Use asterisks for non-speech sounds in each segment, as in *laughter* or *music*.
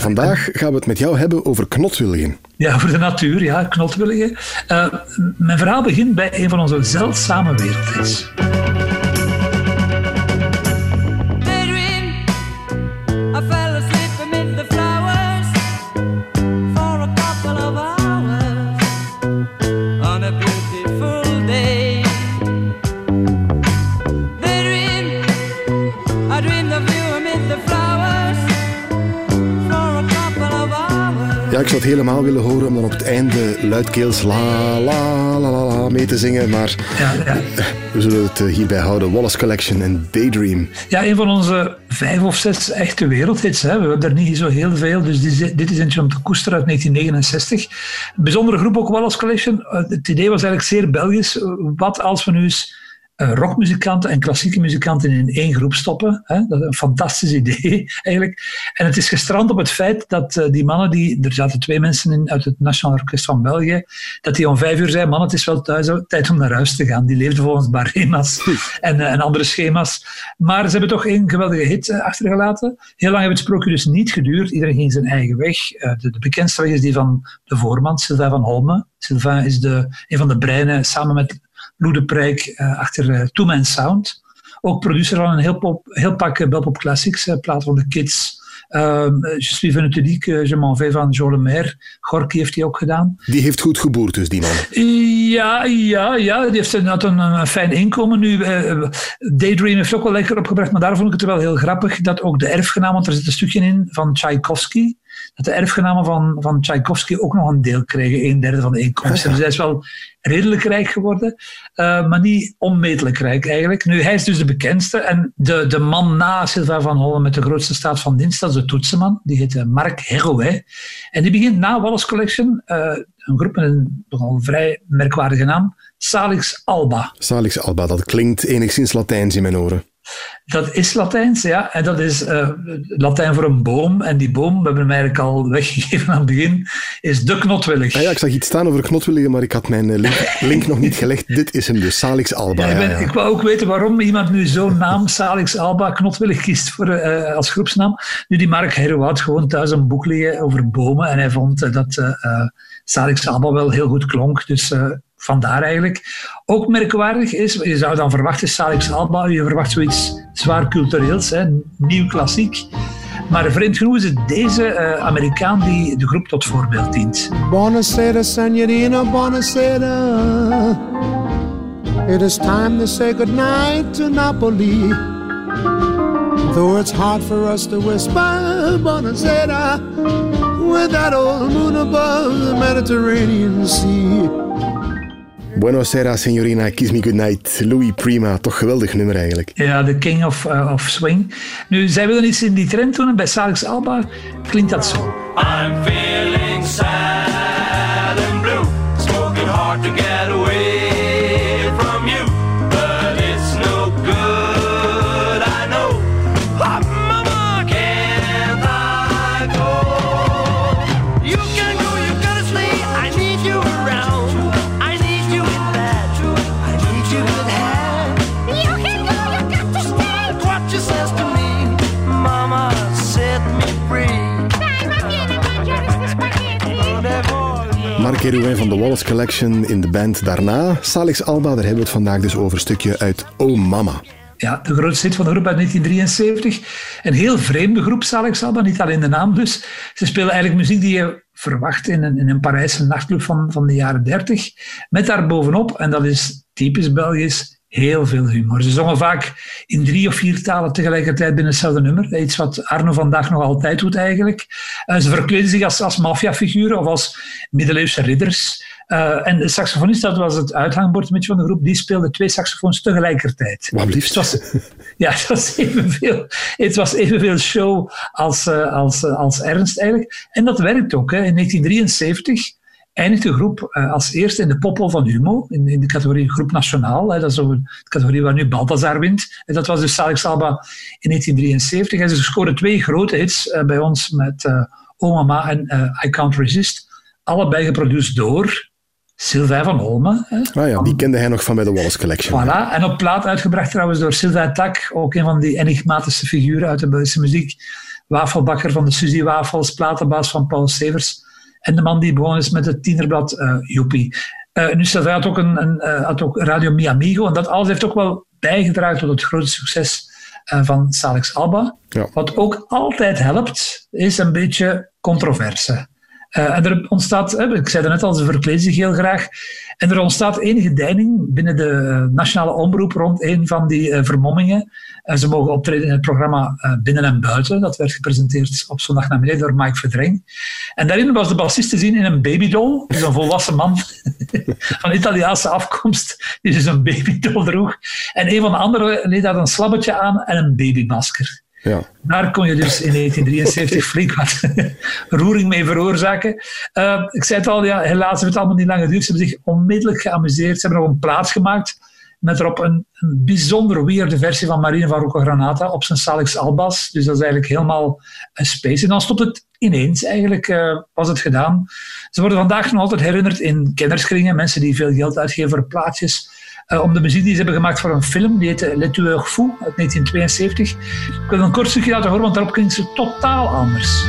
Vandaag gaan we het met jou hebben over knotwilligen. Ja, over de natuur, ja, knotwilligen. Uh, mijn verhaal begint bij een van onze zeldzame. Helemaal willen horen om dan op het einde luidkeels la la la la, la mee te zingen. Maar ja, ja. *laughs* we zullen het eh, hierbij houden. Wallace Collection en Daydream. Ja, een van onze vijf of zes echte wereldhits. Hè. We hebben er niet zo heel veel. Dus dit is eentje om te koesteren uit 1969. Een bijzondere groep ook, Wallace Collection. Eh, het idee was eigenlijk zeer Belgisch. Wat als we nu eens rockmuzikanten en klassieke muzikanten in één groep stoppen. Hè? Dat is een fantastisch idee *laughs* eigenlijk. En het is gestrand op het feit dat uh, die mannen, die, er zaten twee mensen in uit het Nationaal Orkest van België, dat die om vijf uur zei, man het is wel thuis, tijd om naar huis te gaan. Die leefden volgens barema's en, uh, en andere schema's. Maar ze hebben toch één geweldige hit achtergelaten. Heel lang heeft het sprookje dus niet geduurd. Iedereen ging zijn eigen weg. De, de, bekendste weg is die van de voorman, Sylvain van Holme. Sylvain is de, een van de breinen, samen met Lou de Prijk uh, achter uh, Two Man Sound. Ook producer van een heel, pop, heel pak uh, Belpop Classics, plaat van de Kids. Uh, Je suis venu Je m'en vais van Joe Lemaire. Gorky heeft hij ook gedaan. Die heeft goed geboerd dus, die man. Ja, ja, ja. Die heeft een, een, een fijn inkomen nu. Daydream heeft ook wel lekker opgebracht, maar daar vond ik het wel heel grappig dat ook de erfgenaam, want er zit een stukje in van Tchaikovsky, dat de erfgenamen van, van Tchaikovsky ook nog een deel kregen, een derde van de inkomsten. Dus hij is wel redelijk rijk geworden, uh, maar niet onmetelijk rijk eigenlijk. Nu, hij is dus de bekendste en de, de man na Sylvain van Hollen met de grootste staat van dienst, dat is de toetsenman, die heet Mark Herouet. En die begint na Wallace Collection, uh, een groep met een nogal vrij merkwaardige naam, Salix Alba. Salix Alba, dat klinkt enigszins Latijns in mijn oren. Dat is Latijns, ja. En dat is uh, Latijn voor een boom. En die boom, we hebben hem eigenlijk al weggegeven aan het begin, is de knotwillig. Ah ja, ik zag iets staan over knotwilligen, maar ik had mijn link, *laughs* link nog niet gelegd. Dit is hem dus, Salix Alba. Ja, ik, ben, ik, wou ook weten waarom iemand nu zo'n naam, Salix Alba, knotwillig kiest voor, uh, als groepsnaam. Nu, die Mark Hero had gewoon thuis een boek liggen over bomen en hij vond uh, dat Salix Alba wel heel goed klonk. Dus vandaar eigenlijk. Ook merkwaardig is, je zou dan verwachten, Salix Alba, je verwacht zoiets zwaar cultureels, hè, nieuw klassiek. Maar vreemd genoeg is het deze uh, Amerikaan die de groep tot voorbeeld dient. Buonasera, signorina, buonasera. It is time to say goodnight to Napoli. Though it's hard for us to whisper buonasera with that old moon above the Mediterranean Sea. Buenos Aires, signorina, Kiss Me Goodnight. Louis Prima, toch geweldig nummer eigenlijk. Ja, de king of, uh, of swing. Nu, zij willen iets in die trend doen en bij Salix Alba klinkt dat zo. I'm feeling sad Kerouin van de Wallace Collection in de band daarna. Salix Alba, daar hebben we het vandaag dus over een stukje uit Oh Mama. Ja, de grootste hit van de groep uit 1973. Een heel vreemde groep, Salix Alba, niet alleen de naam dus. Ze spelen eigenlijk muziek die je verwacht in een, in een Parijse nachtclub van, van de jaren 30. Met daar bovenop, en dat is typisch Belgisch, heel veel humor. Ze zongen vaak in drie of vier talen tegelijkertijd binnen hetzelfde nummer. Iets wat Arno vandaag nog altijd doet eigenlijk. Uh, ze verkleden zich als, als maffiafiguren of als middeleeuwse ridders. Uh, en de saxofonist, dat was het uithangbord van de groep, die speelde twee saxofoons tegelijkertijd. Wat liefst. Het was, *laughs* ja, het was evenveel, het was evenveel show als, uh, als, als ernst eigenlijk. En dat werkt ook. Hè. In 1973 eindigt de groep als eerste in de poppel van Humo, in, in de categorie Groep Nationaal. dat is de categorie waar nu Balthazar wint. En dat was dus Salix Alba in 1973. En ze scoren twee grote hits bij ons met Oh Mama en I Can't Resist. Allebei geproduceerd door Sylvain van Olmen. Ah ja, die kende hij nog van bij de Wallace Collection. Voilà, en op plaat uitgebracht trouwens door Sylvain Tak, ook een van die enigmatische figuren uit de Belgische muziek. Wafelbakker van de Suzy Wafels, platenbaas van Paul Severs. En de man die begonnen is met het tienerblad uh, Joepie. Uh, nu, Sylvain had ook, een, een uh, had ook Radio Mi Amigo, en dat alles heeft ook wel bijgedragen tot het grote succes van Salix Alba. Ja. Wat ook altijd helpt, is een beetje controverse. Uh, en er ontstaat, ik zei net al, ze verkleden zich heel graag. En er ontstaat enige deining binnen de nationale omroep rond een van die uh, vermommingen. Uh, ze mogen optreden in het programma Binnen en Buiten. Dat werd gepresenteerd op zondag namiddag door Mike Verdreng. En daarin was de bassist te zien in een babydoll. Dus een volwassen man *laughs* van Italiaanse afkomst, die dus een babydoll droeg. En een van de anderen leed had een slabbetje aan en een babymasker. Ja. Daar kon je dus in 1973 *laughs* flink wat roering mee veroorzaken. Uh, ik zei het al, ja, helaas heeft het allemaal niet lang geduurd. Ze hebben zich onmiddellijk geamuseerd. Ze hebben nog een plaats gemaakt met erop een, een bijzonder weirde versie van Marine van Rocco Granata op zijn Salix Albas. Dus dat is eigenlijk helemaal een space. En dan stopt het ineens, eigenlijk uh, was het gedaan. Ze worden vandaag nog altijd herinnerd in kennerskringen, mensen die veel geld uitgeven voor plaatjes. Uh, om de muziek die ze hebben gemaakt voor een film, die heette Le Tueur Fou uit 1972. Ik wil een kort stukje laten horen, want daarop klinkt ze totaal anders.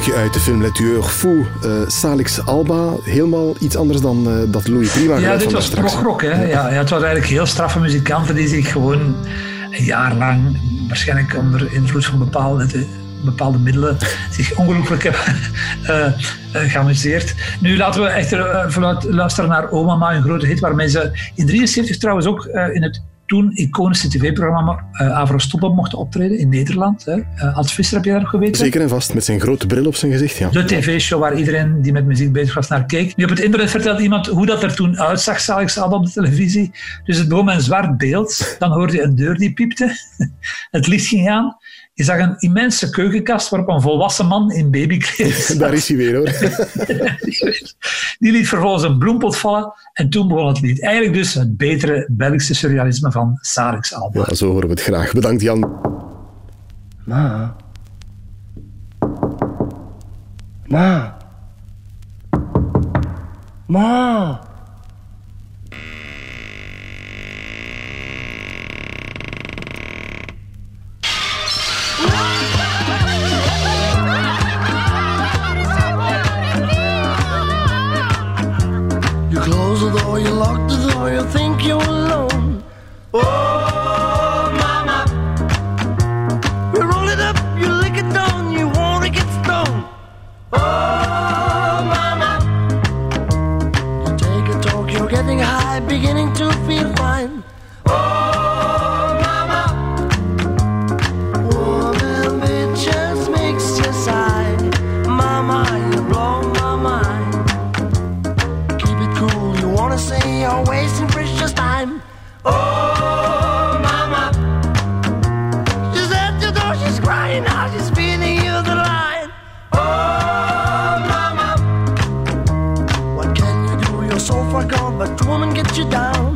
Stukje uit de film Le Tueur Fou, uh, Salix Alba. Helemaal iets anders dan uh, dat Louis Prima Ja, dit was prog hè. Ja, ja, het was eigenlijk heel straffe muzikanten die zich gewoon een jaar lang, waarschijnlijk onder invloed van bepaalde bepaalde middelen zich ongelooflijk hebben uh, *laughs* geamuseerd. Nu laten we echter uh, luisteren naar Oma, een grote hit, waarmee ze in 73 trouwens ook in het toen iconische tv-programma uh, Avro mochten optreden in Nederland. Hè. Uh, Als Visser heb je daar nog geweten? Zeker en vast, met zijn grote bril op zijn gezicht. Ja. De tv-show waar iedereen die met muziek bezig was naar keek. Nu op het internet vertelt iemand hoe dat er toen uitzag, Salix op de televisie. Dus het begon met een zwart beeld. Dan hoorde je een deur die piepte. *laughs* het licht ging aan. Je zag een immense keukenkast waarop een volwassen man in babykleding *laughs* Daar is hij weer hoor. *laughs* Die liet vervolgens een bloempot vallen en toen begon het lied. Eigenlijk dus het betere Belgische surrealisme van Sarix Alba. Ja, zo horen we het graag. Bedankt Jan. Ma. Ma. Ma. door, you lock the door, you think you're alone. Oh, mama. You roll it up, you lick it down, you wanna get stoned. Oh, mama. You take a talk, you're getting high, beginning to feel fine. mine. I just feeling you the line. Oh, mama, what can you do? You're so far gone, but woman, gets you down.